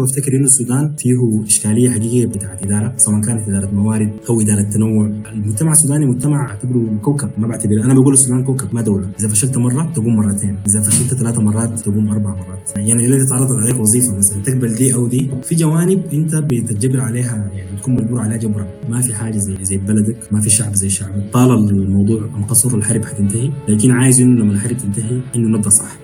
بفتكر إنه السودان فيه إشكالية حقيقية بتاعت إدارة سواء كانت إدارة موارد أو إدارة تنوع، المجتمع السوداني مجتمع أعتبره كوكب ما بعتبر أنا بقول السودان كوكب ما دولة، إذا فشلت مرة تقوم مرتين، إذا فشلت ثلاث مرات تقوم أربع مرات، يعني اذا تعرضت عليك وظيفة مثلا تقبل دي أو دي، في جوانب أنت بتتجبر عليها يعني بتكون مجبور عليها جبرا، ما في حاجة زي زي بلدك، ما في شعب زي شعبك، طال الموضوع انقصر الحرب حتنتهي، لكن عايز إنه لما الحرب تنتهي إنه نبدأ صح.